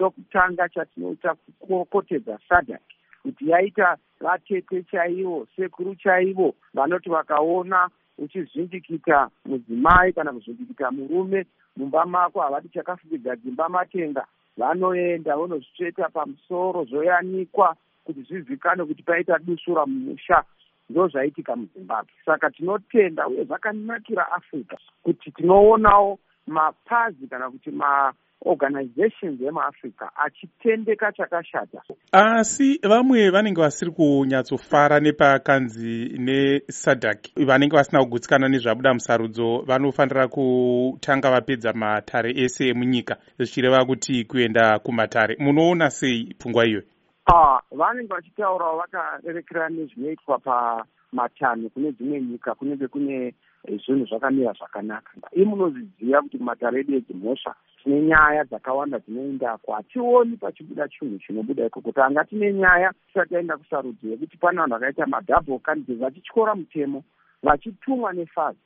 chokutanga chatinoita kukokotedza sadak kuti yaita vatete chaivo sekuru chaivo vanoti vakaona uchizvindikita mudzimai kana kuzvindikita murume mumba mako havati chakafukidza dzimba matenga. Vanoenda vonozvitsveta pamusoro zvoyanikwa kuti zvizivikanwe kuti paita dusura mumusha. Ndo zvaitika muzimbabwe. Saka tinotenda uye zvakanakira africa kuti tinoonawo mapazi kana kuti maorganizations emuafrica achitendeka chakashata. Asi vamwe vanenge vasiri kunyatsofara nepakanzi nesadak vanenge vasina kugutsikana nezvabuda musarudzo vanofanira kutanga vapedza matare ese emunyika zvichireva kuti kuenda kumatare. Munoona sei pfungwa iyoyo? Ah, vanenge vachitaurawo vakarerekera nezvinoitwa pamatanho kune dzimwe nyika kunenge kune zvinhu zvakamira zvakanaka. Imunozviziva kuti mumatare edu edzimhosva tine nyaya dzakawanda dzinoendako hationi pachibuda chinhu chinobuda ikoko. Tanga tine nyaya tisati taenda kusarudzo yekuti pane vanhu vakaita madhubble candidates vachityora mutemo vachitumwa nefazi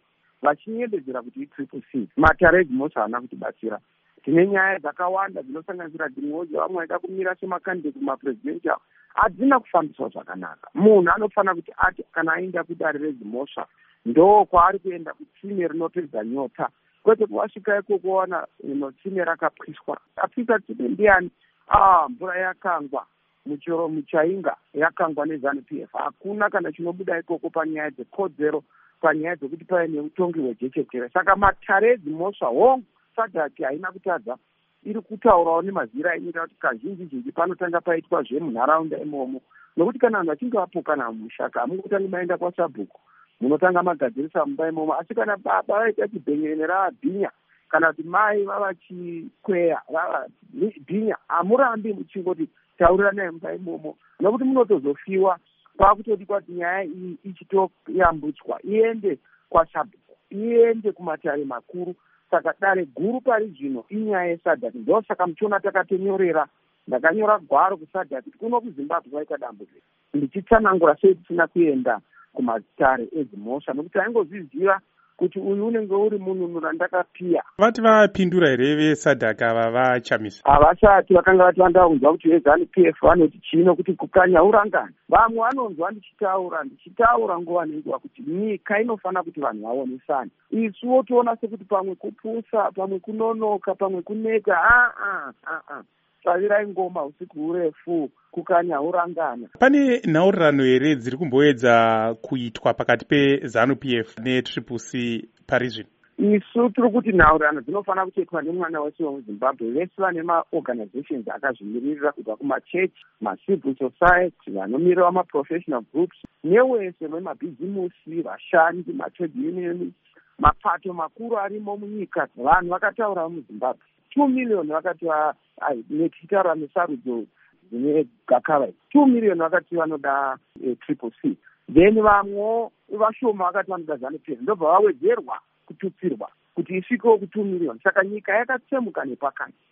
vachinyembedzera kuti itriple c. Matare edzimhosva haana kutibatsira. Tine nyaya dzakawanda dzinosanganisira dzimwewo vamwe vaida kumira semakandidate kumapurezidental hadzina kufambiswa zvakanaka. Munhu anofanira kuti ati kana aenda kudare redzimhosva ndo kwaari kuenda kutsime rinopedza nyota kwete kuvasvika ikoko wana ino tsime rakapwiswa apisa tsime ndiani? A mvura yakangwa. Muchero muchainga yakangwa nezanup f. Hakuna kana chinobuda ikoko panyaya dzekodzero panyaya dzekuti pave neutongi hwejechetere saka matare edzimhosva hongu sadhaki haina kutadza. Iri kutaurawo nemazira inoita kuti kazhinji zhinji panotanga paitwa zvemunharaunda imomo. Nokuti kana vanhu vachinge vapokana mumushaka hamungotangi maenda kwasabhuku munotanga magadzirisa mumba imomo. Asi kana baba vaita chibhenyerene ravabhinya kana kuti mai vavachikweya vavabhinya hamurambi muchingoti tauriranai mumba imomo. Nokuti munotozofiwa kwakutodikwa kuti nyaya iyi ichitoyambutswa iende kwasabhuku iende kumatare makuru. Saka dare guru pari zvino inyaya yesadhaki ndo saka muchiona takatonyorera ndakanyora gwaro kusadhaki kuti kuno kuzimbabwe kwaita dambudziko. Ndichitsanangura sei tisina kuenda kumatare edzimhosva nokuti aingozviziva kuti uyu unenge uri munhu randakapiya. Vati vapindura here vesadhak ava vachamisa havasati vakanga vati vanda kunzwa kuti vezanu p f vanoti chino kuti kukanya urangani. Vamwe vanonzwa ndichitaura ndichitaura nguva nenguva kuti nyika inofanira kuti vanhu vaonesane. Isuwo toona sekuti pamwe kupusa pamwe kunonoka pamwe kuneta aa aa tsavirai ngoma usiku urefu kukanya urangana pane nhaurirano here dziri kumboedza kuitwa pakati pezanu p f netriple c pari zvino isu tiri kuti nhaurirano dzinofanira kuchaitwa nemwana wese wemuzimbabwe. Vese vane maorganizations akazvimiririra kubva kumachechi macivil society vanomirira maprofessional groups. Newese vemabhizimusi vashandi matrade unions mapato makuru arimo munyika vanhu vakataura muzimbabwe two million vakati netichitaura nesarudzo dzine gakava two million vakati vanoda eh, triple c. Then vamwewo vashoma vakati vanoda zanupf ndobva vawedzerwa kututsirwa kuti isvikewo ku2 million. Saka nyika yakatsemuka nepakati